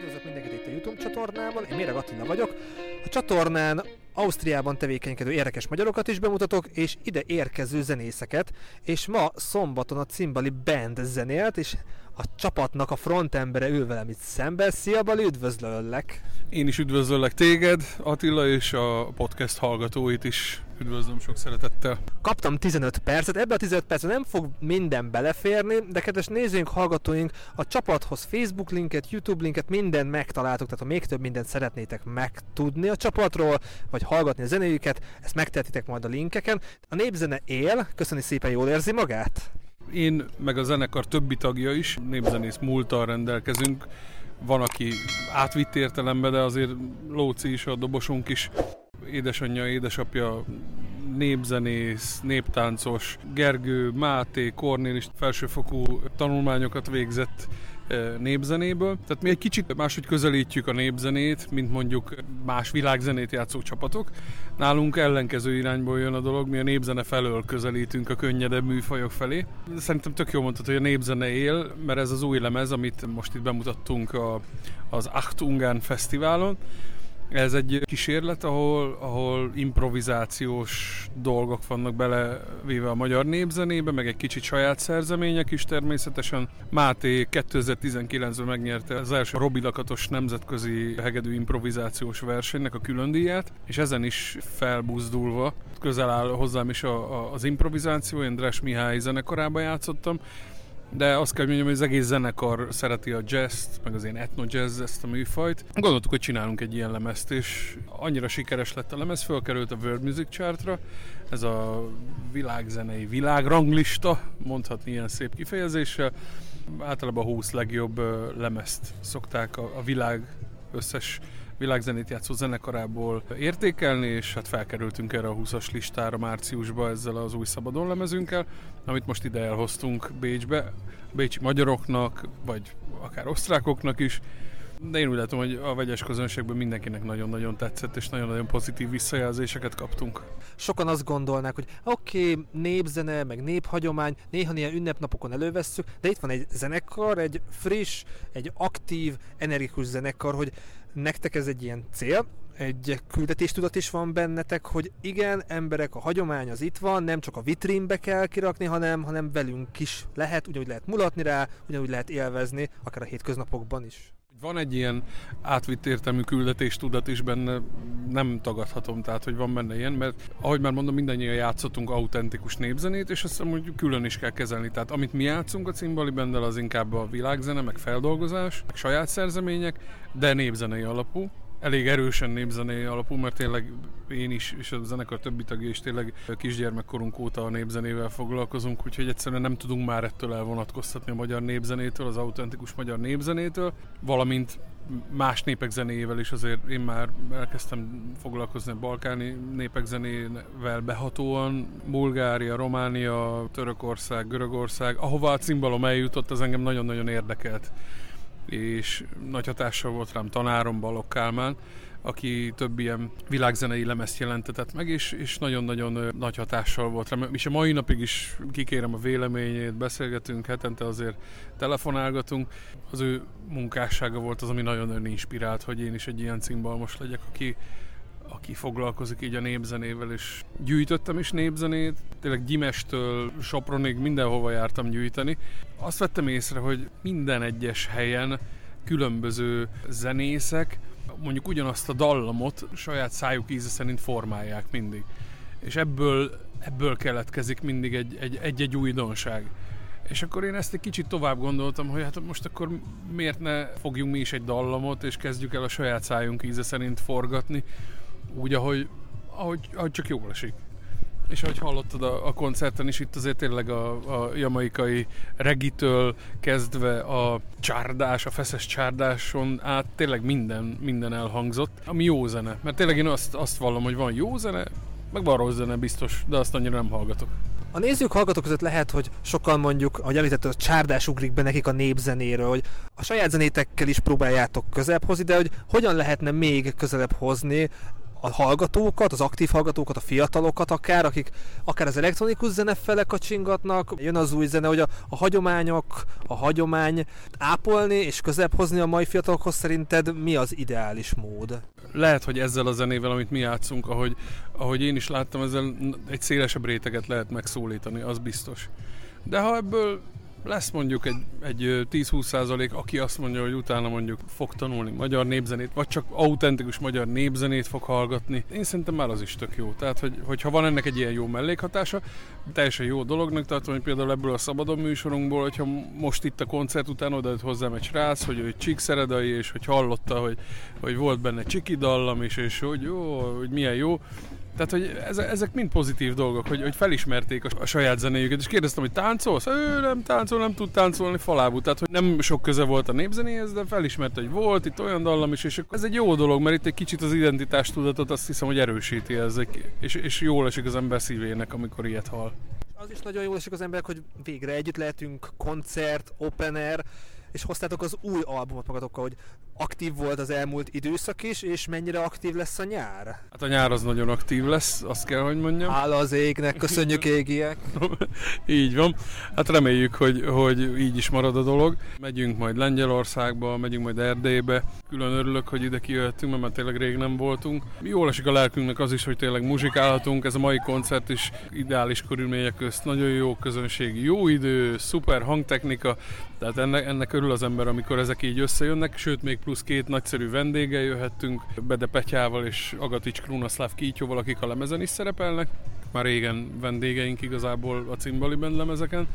Üdvözlök mindenkit itt a YouTube csatornában, én Méreg Attila vagyok. A csatornán Ausztriában tevékenykedő érdekes magyarokat is bemutatok, és ide érkező zenészeket, és ma szombaton a Cimbali Band zenélt, és a csapatnak a frontembere ül velem itt szemben. Szia Bali, üdvözlöllek! Én is üdvözöllek téged, Attila, és a podcast hallgatóit is üdvözlöm sok szeretettel. Kaptam 15 percet, ebbe a 15 percet nem fog minden beleférni, de kedves nézőink, hallgatóink, a csapathoz Facebook linket, YouTube linket, minden megtaláltok, tehát ha még több mindent szeretnétek megtudni a csapatról, vagy hallgatni a zenéjüket, ezt megtehetitek majd a linkeken. A népzene él, köszöni szépen, jól érzi magát? Én, meg a zenekar többi tagja is, népzenész múltal rendelkezünk, van, aki átvitt értelembe, de azért Lóci is, a dobosunk is, édesanyja, édesapja népzenész, néptáncos, Gergő, Máté, Kornél is felsőfokú tanulmányokat végzett eh, népzenéből. Tehát mi egy kicsit máshogy közelítjük a népzenét, mint mondjuk más világzenét játszó csapatok. Nálunk ellenkező irányból jön a dolog, mi a népzene felől közelítünk a könnyedebb műfajok felé. Szerintem tök jól mondtad, hogy a népzene él, mert ez az új lemez, amit most itt bemutattunk a, az Acht Ungern Fesztiválon, ez egy kísérlet, ahol, ahol improvizációs dolgok vannak belevéve a magyar népzenébe, meg egy kicsit saját szerzemények is természetesen. Máté 2019-ben megnyerte az első Robi Lakatos nemzetközi hegedű improvizációs versenynek a külön díját, és ezen is felbuzdulva közel áll hozzám is a, a, az improvizáció, én Dres Mihály zenekarában játszottam, de azt kell mondjam, hogy az egész zenekar szereti a jazz meg az én etno jazz ezt a műfajt. Gondoltuk, hogy csinálunk egy ilyen lemezt, és annyira sikeres lett a lemez, fölkerült a World Music Chartra, ez a világzenei világranglista, mondhatni ilyen szép kifejezéssel. Általában a 20 legjobb lemezt szokták a világ összes világzenét játszó zenekarából értékelni, és hát felkerültünk erre a 20-as listára márciusba ezzel az új szabadon lemezünkkel, amit most ide elhoztunk Bécsbe, bécsi magyaroknak, vagy akár osztrákoknak is, de én úgy látom, hogy a vegyes közönségben mindenkinek nagyon-nagyon tetszett, és nagyon-nagyon pozitív visszajelzéseket kaptunk. Sokan azt gondolnák, hogy oké, okay, népzene, meg néphagyomány, néha ilyen ünnepnapokon elővesszük, de itt van egy zenekar, egy friss, egy aktív, energikus zenekar, hogy nektek ez egy ilyen cél, egy küldetéstudat is van bennetek, hogy igen, emberek, a hagyomány az itt van, nem csak a vitrínbe kell kirakni, hanem, hanem velünk is lehet, ugyanúgy lehet mulatni rá, ugyanúgy lehet élvezni, akár a hétköznapokban is. Van egy ilyen átvitt értelmű küldetéstudat is benne, nem tagadhatom, tehát hogy van benne ilyen, mert ahogy már mondom, mindannyian játszottunk autentikus népzenét, és azt hiszem, hogy külön is kell kezelni. Tehát amit mi játszunk a cimbali bendel, az inkább a világzene, meg feldolgozás, meg saját szerzemények, de népzenei alapú elég erősen népzené alapú, mert tényleg én is, és a zenekar többi tagja is tényleg kisgyermekkorunk óta a népzenével foglalkozunk, úgyhogy egyszerűen nem tudunk már ettől elvonatkoztatni a magyar népzenétől, az autentikus magyar népzenétől, valamint más népek zenéjével is azért én már elkezdtem foglalkozni a balkáni népek zenével behatóan. Bulgária, Románia, Törökország, Görögország, ahova a cimbalom eljutott, az engem nagyon-nagyon érdekelt és nagy hatással volt rám tanárom Balogh Kálmán, aki több ilyen világzenei lemezt jelentetett meg, és, és nagyon-nagyon nagy hatással volt rám. És a mai napig is kikérem a véleményét, beszélgetünk, hetente azért telefonálgatunk. Az ő munkássága volt az, ami nagyon inspirált, hogy én is egy ilyen cimbalmos legyek, aki, aki foglalkozik így a népzenével, és gyűjtöttem is népzenét, tényleg Gyimestől Sopronig mindenhova jártam gyűjteni. Azt vettem észre, hogy minden egyes helyen különböző zenészek mondjuk ugyanazt a dallamot saját szájuk íze szerint formálják mindig. És ebből, ebből keletkezik mindig egy, egy, egy-egy újdonság. És akkor én ezt egy kicsit tovább gondoltam, hogy hát most akkor miért ne fogjunk mi is egy dallamot, és kezdjük el a saját szájunk íze szerint forgatni, úgy, ahogy, ahogy, ahogy csak jól esik. És ahogy hallottad a, a koncerten is, itt azért tényleg a, a jamaikai regitől kezdve a csárdás, a feszes csárdáson át tényleg minden, minden elhangzott, ami jó zene. Mert tényleg én azt, azt vallom, hogy van jó zene, meg van rossz zene biztos, de azt annyira nem hallgatok. A nézők, hallgatók között lehet, hogy sokan mondjuk, ahogy említett, a csárdás ugrik be nekik a népzenéről, hogy a saját zenétekkel is próbáljátok közelebb hozni, de hogy hogyan lehetne még közelebb hozni a hallgatókat, az aktív hallgatókat, a fiatalokat akár, akik akár az elektronikus zene fele kacsingatnak, jön az új zene, hogy a, a hagyományok, a hagyomány ápolni és közebb hozni a mai fiatalokhoz szerinted mi az ideális mód? Lehet, hogy ezzel a zenével, amit mi játszunk, ahogy, ahogy én is láttam, ezzel egy szélesebb réteget lehet megszólítani, az biztos. De ha ebből lesz mondjuk egy, egy 10-20 százalék, aki azt mondja, hogy utána mondjuk fog tanulni magyar népzenét, vagy csak autentikus magyar népzenét fog hallgatni. Én szerintem már az is tök jó. Tehát, hogy, hogyha van ennek egy ilyen jó mellékhatása, teljesen jó dolognak tartom, hogy például ebből a szabadon műsorunkból, hogyha most itt a koncert után oda hozzám egy srác, hogy ő Csíkszeredai, és hogy hallotta, hogy, hogy volt benne Csiki dallam is, és hogy jó, hogy milyen jó, tehát, hogy ezek mind pozitív dolgok, hogy, hogy felismerték a, a saját zenéjüket, és kérdeztem, hogy táncolsz? Ő nem táncol, nem tud táncolni falábú. Tehát, hogy nem sok köze volt a népzenéhez, de felismerte, hogy volt itt olyan dallam is, és ez egy jó dolog, mert itt egy kicsit az identitástudatot azt hiszem, hogy erősíti ezek, és, és jól esik az ember szívének, amikor ilyet hall. Az is nagyon jól esik az ember, hogy végre együtt lehetünk, koncert, open air, és hoztátok az új albumot magatokkal, hogy aktív volt az elmúlt időszak is, és mennyire aktív lesz a nyár? Hát a nyár az nagyon aktív lesz, azt kell, hogy mondjam. Hála az égnek, köszönjük égiek! így van. Hát reméljük, hogy, hogy így is marad a dolog. Megyünk majd Lengyelországba, megyünk majd Erdélybe. Külön örülök, hogy ide kijöttünk, mert már tényleg rég nem voltunk. Jól esik a lelkünknek az is, hogy tényleg muzsikálhatunk. Ez a mai koncert is ideális körülmények közt. Nagyon jó közönség, jó idő, szuper hangtechnika. Tehát ennek, ennek örül az ember, amikor ezek így összejönnek, sőt még plusz két nagyszerű vendéggel jöhettünk, Bede Petyával és Agatics Krunaszláv Kítyóval, akik a lemezen is szerepelnek. Már régen vendégeink igazából a cimbali lemezeken,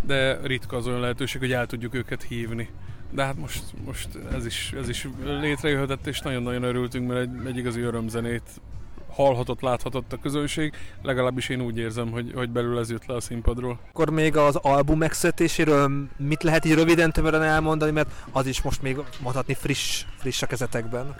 de ritka az olyan lehetőség, hogy el tudjuk őket hívni. De hát most, most ez, is, ez is létrejöhetett, és nagyon-nagyon örültünk, mert egy, egy igazi örömzenét hallhatott, láthatott a közönség, legalábbis én úgy érzem, hogy, hogy belül ez jött le a színpadról. Akkor még az album megszületéséről mit lehet így röviden tömören elmondani, mert az is most még mondhatni friss, friss a kezetekben.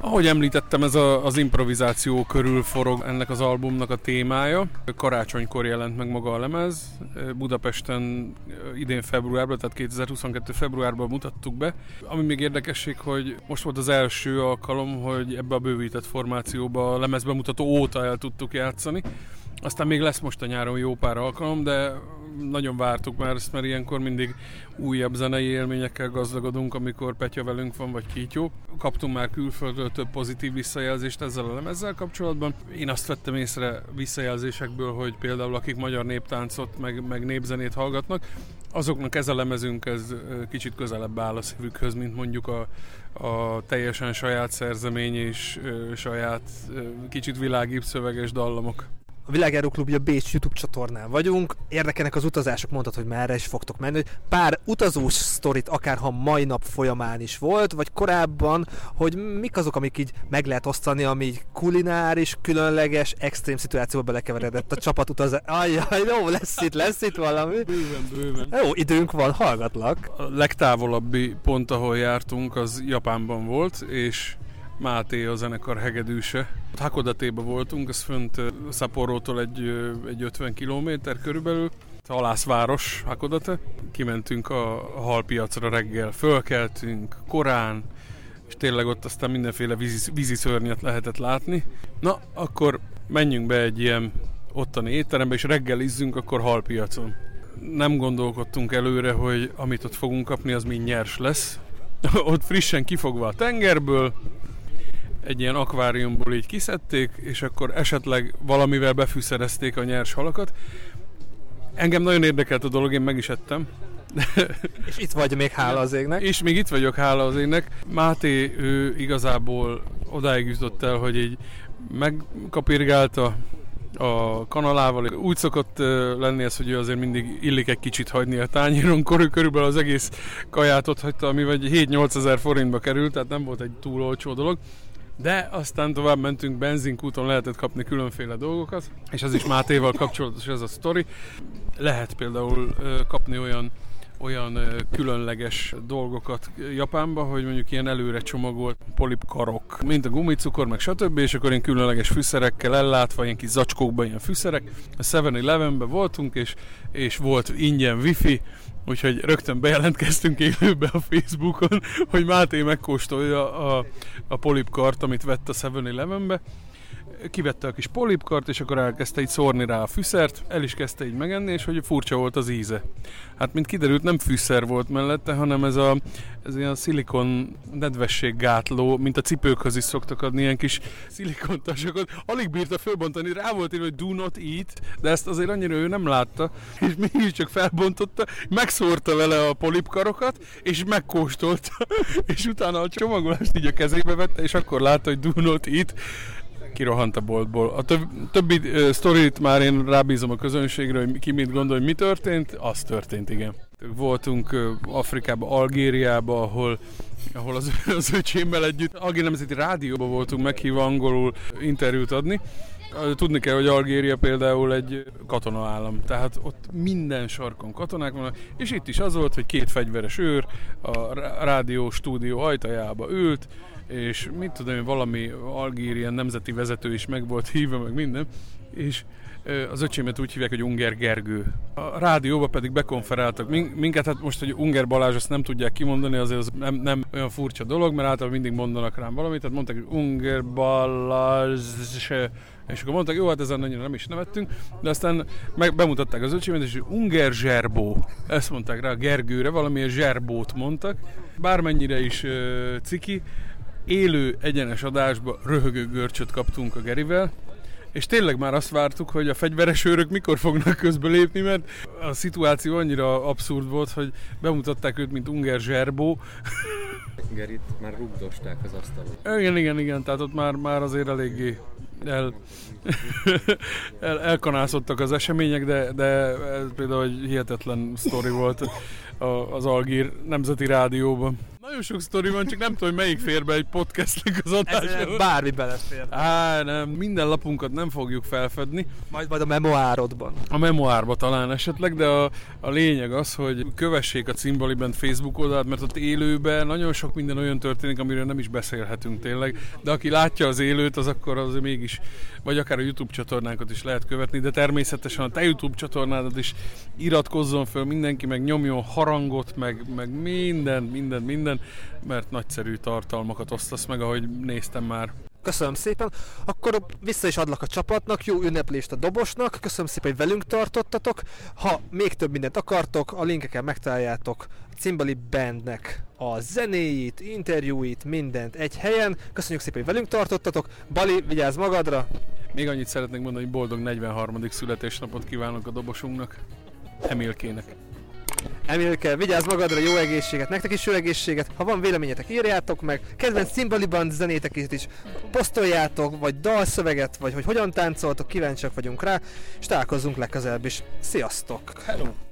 Ahogy említettem, ez a, az improvizáció körül forog ennek az albumnak a témája. Karácsonykor jelent meg maga a lemez. Budapesten idén februárban, tehát 2022 februárban mutattuk be. Ami még érdekesség, hogy most volt az első alkalom, hogy ebbe a bővített formációba a lemezbemutató óta el tudtuk játszani. Aztán még lesz most a nyáron jó pár alkalom, de nagyon vártuk már ezt, mert ilyenkor mindig újabb zenei élményekkel gazdagodunk, amikor Petya velünk van, vagy Kítyó. Kaptunk már külföldről több pozitív visszajelzést ezzel a lemezzel kapcsolatban. Én azt vettem észre visszajelzésekből, hogy például akik magyar néptáncot, meg, meg népzenét hallgatnak, azoknak ez a lemezünk ez kicsit közelebb áll a szívükhöz, mint mondjuk a, a teljesen saját szerzemény és saját kicsit világibb szöveges dallamok a Világjáró Klubja Bécs YouTube csatornán vagyunk. Érdekelnek az utazások, mondtad, hogy merre is fogtok menni. Pár utazós sztorit, akár ha mai nap folyamán is volt, vagy korábban, hogy mik azok, amik így meg lehet osztani, ami így kulináris, különleges, extrém szituációba belekeveredett a csapat utazás. Ajjaj, jó, lesz itt, lesz itt valami. Bőven, bőven. Jó, időnk van, hallgatlak. A legtávolabbi pont, ahol jártunk, az Japánban volt, és Máté a zenekar hegedűse. Hakodatéba voltunk, az fönt Szaporótól egy, egy 50 km körülbelül. Halászváros, Hakodate. Kimentünk a halpiacra reggel, fölkeltünk korán, és tényleg ott aztán mindenféle vízi, vízi szörnyet lehetett látni. Na, akkor menjünk be egy ilyen ottani étterembe, és reggelizzünk akkor halpiacon. Nem gondolkodtunk előre, hogy amit ott fogunk kapni, az mind nyers lesz. ott frissen kifogva a tengerből, egy ilyen akváriumból így kiszedték, és akkor esetleg valamivel befűszerezték a nyers halakat. Engem nagyon érdekelt a dolog, én meg is ettem. és itt vagy még hála az égnek. És még itt vagyok hála az égnek. Máté, ő igazából odáig jutott el, hogy így megkapirgálta a kanalával. Úgy szokott lenni ez, hogy ő azért mindig illik egy kicsit hagyni a tányéron. Körülbelül az egész kaját ott hagyta, ami vagy 7-8 ezer forintba került, tehát nem volt egy túl olcsó dolog. De aztán tovább mentünk, benzinkúton lehetett kapni különféle dolgokat, és az is Mátéval kapcsolatos ez a sztori. Lehet például kapni olyan olyan különleges dolgokat Japánba, hogy mondjuk ilyen előre csomagolt polipkarok, mint a gumicukor, meg stb. És akkor ilyen különleges fűszerekkel ellátva, ilyen kis zacskókban ilyen fűszerek. A 7-Elevenben voltunk, és, és volt ingyen wifi, Úgyhogy rögtön bejelentkeztünk élőbe a Facebookon, hogy Máté megkóstolja a, a polipkart, amit vett a 7-Elevenbe, kivette a kis polipkart, és akkor elkezdte így szórni rá a fűszert, el is kezdte így megenni, és hogy furcsa volt az íze. Hát, mint kiderült, nem fűszer volt mellette, hanem ez a ez ilyen szilikon nedvességgátló, mint a cipőkhöz is szoktak adni ilyen kis szilikontasokat. Alig bírta fölbontani, rá volt írva, hogy do not eat, de ezt azért annyira ő nem látta, és mégis csak felbontotta, megszórta vele a polipkarokat, és megkóstolta, és utána a csomagolást így a kezébe vette, és akkor látta, hogy do not eat, kirohant a boltból. A több, többi uh, sztorit már én rábízom a közönségre, hogy ki mit gondol, hogy mi történt, az történt, igen. Voltunk uh, Afrikában, Algériában, ahol ahol az, az öcsémmel együtt Algéri Nemzeti Rádióban voltunk meghívva angolul interjút adni. Tudni kell, hogy Algéria például egy katonaállam, tehát ott minden sarkon katonák vannak, és itt is az volt, hogy két fegyveres őr a rádió stúdió ajtajába ült, és mit tudom én, valami algérian nemzeti vezető is meg volt hívva, meg minden, és az öcsémet úgy hívják, hogy Unger Gergő. A rádióba pedig bekonferáltak minket, hát most, hogy Unger Balázs azt nem tudják kimondani, azért az nem, nem olyan furcsa dolog, mert általában mindig mondanak rám valamit, tehát mondták, hogy Unger Balázs, és akkor mondták, jó, hát ezen annyira nem is nevettünk, de aztán meg bemutatták az öcsémet, és Unger Zserbó. Ezt mondták rá Gergőre, valamilyen Zserbót mondtak. Bármennyire is uh, ciki, élő egyenes adásba röhögő görcsöt kaptunk a Gerivel, és tényleg már azt vártuk, hogy a fegyveres őrök mikor fognak közbe lépni, mert a szituáció annyira abszurd volt, hogy bemutatták őt, mint Unger Zserbó. Gerit már rugdosták az asztalon. Igen, igen, igen, tehát ott már, már azért eléggé el, el, elkanászottak az események, de, de ez például egy hihetetlen sztori volt az Algír Nemzeti Rádióban. Nagyon sok sztori van, csak nem tudom, hogy melyik fér be egy podcastnek az adásába. Bármi belefér. Á, nem, minden lapunkat nem fogjuk felfedni. Majd majd a memoárodban. A memoárban talán esetleg, de a, a lényeg az, hogy kövessék a Cimbali Band Facebook oldalát, mert ott élőben nagyon sok minden olyan történik, amiről nem is beszélhetünk tényleg. De aki látja az élőt, az akkor az mégis, vagy akár a YouTube csatornánkat is lehet követni, de természetesen a te YouTube csatornádat is iratkozzon föl mindenki, meg nyomjon harangot, meg, meg minden, minden, minden minden, mert nagyszerű tartalmakat osztasz meg, ahogy néztem már. Köszönöm szépen. Akkor vissza is adlak a csapatnak, jó ünneplést a dobosnak. Köszönöm szépen, hogy velünk tartottatok. Ha még több mindent akartok, a linkeken megtaláljátok a Cimbali Bandnek a zenéit, interjúit, mindent egy helyen. Köszönjük szépen, hogy velünk tartottatok. Bali, vigyázz magadra! Még annyit szeretnék mondani, hogy boldog 43. születésnapot kívánok a dobosunknak. Emilkének. Emilke, vigyázz magadra, jó egészséget, nektek is jó egészséget. Ha van véleményetek, írjátok meg. Kedvenc Cimbali Band zenétek is posztoljátok, vagy dalszöveget, vagy hogy hogyan táncoltok, kíváncsiak vagyunk rá, és találkozzunk legközelebb is. Sziasztok! Hello!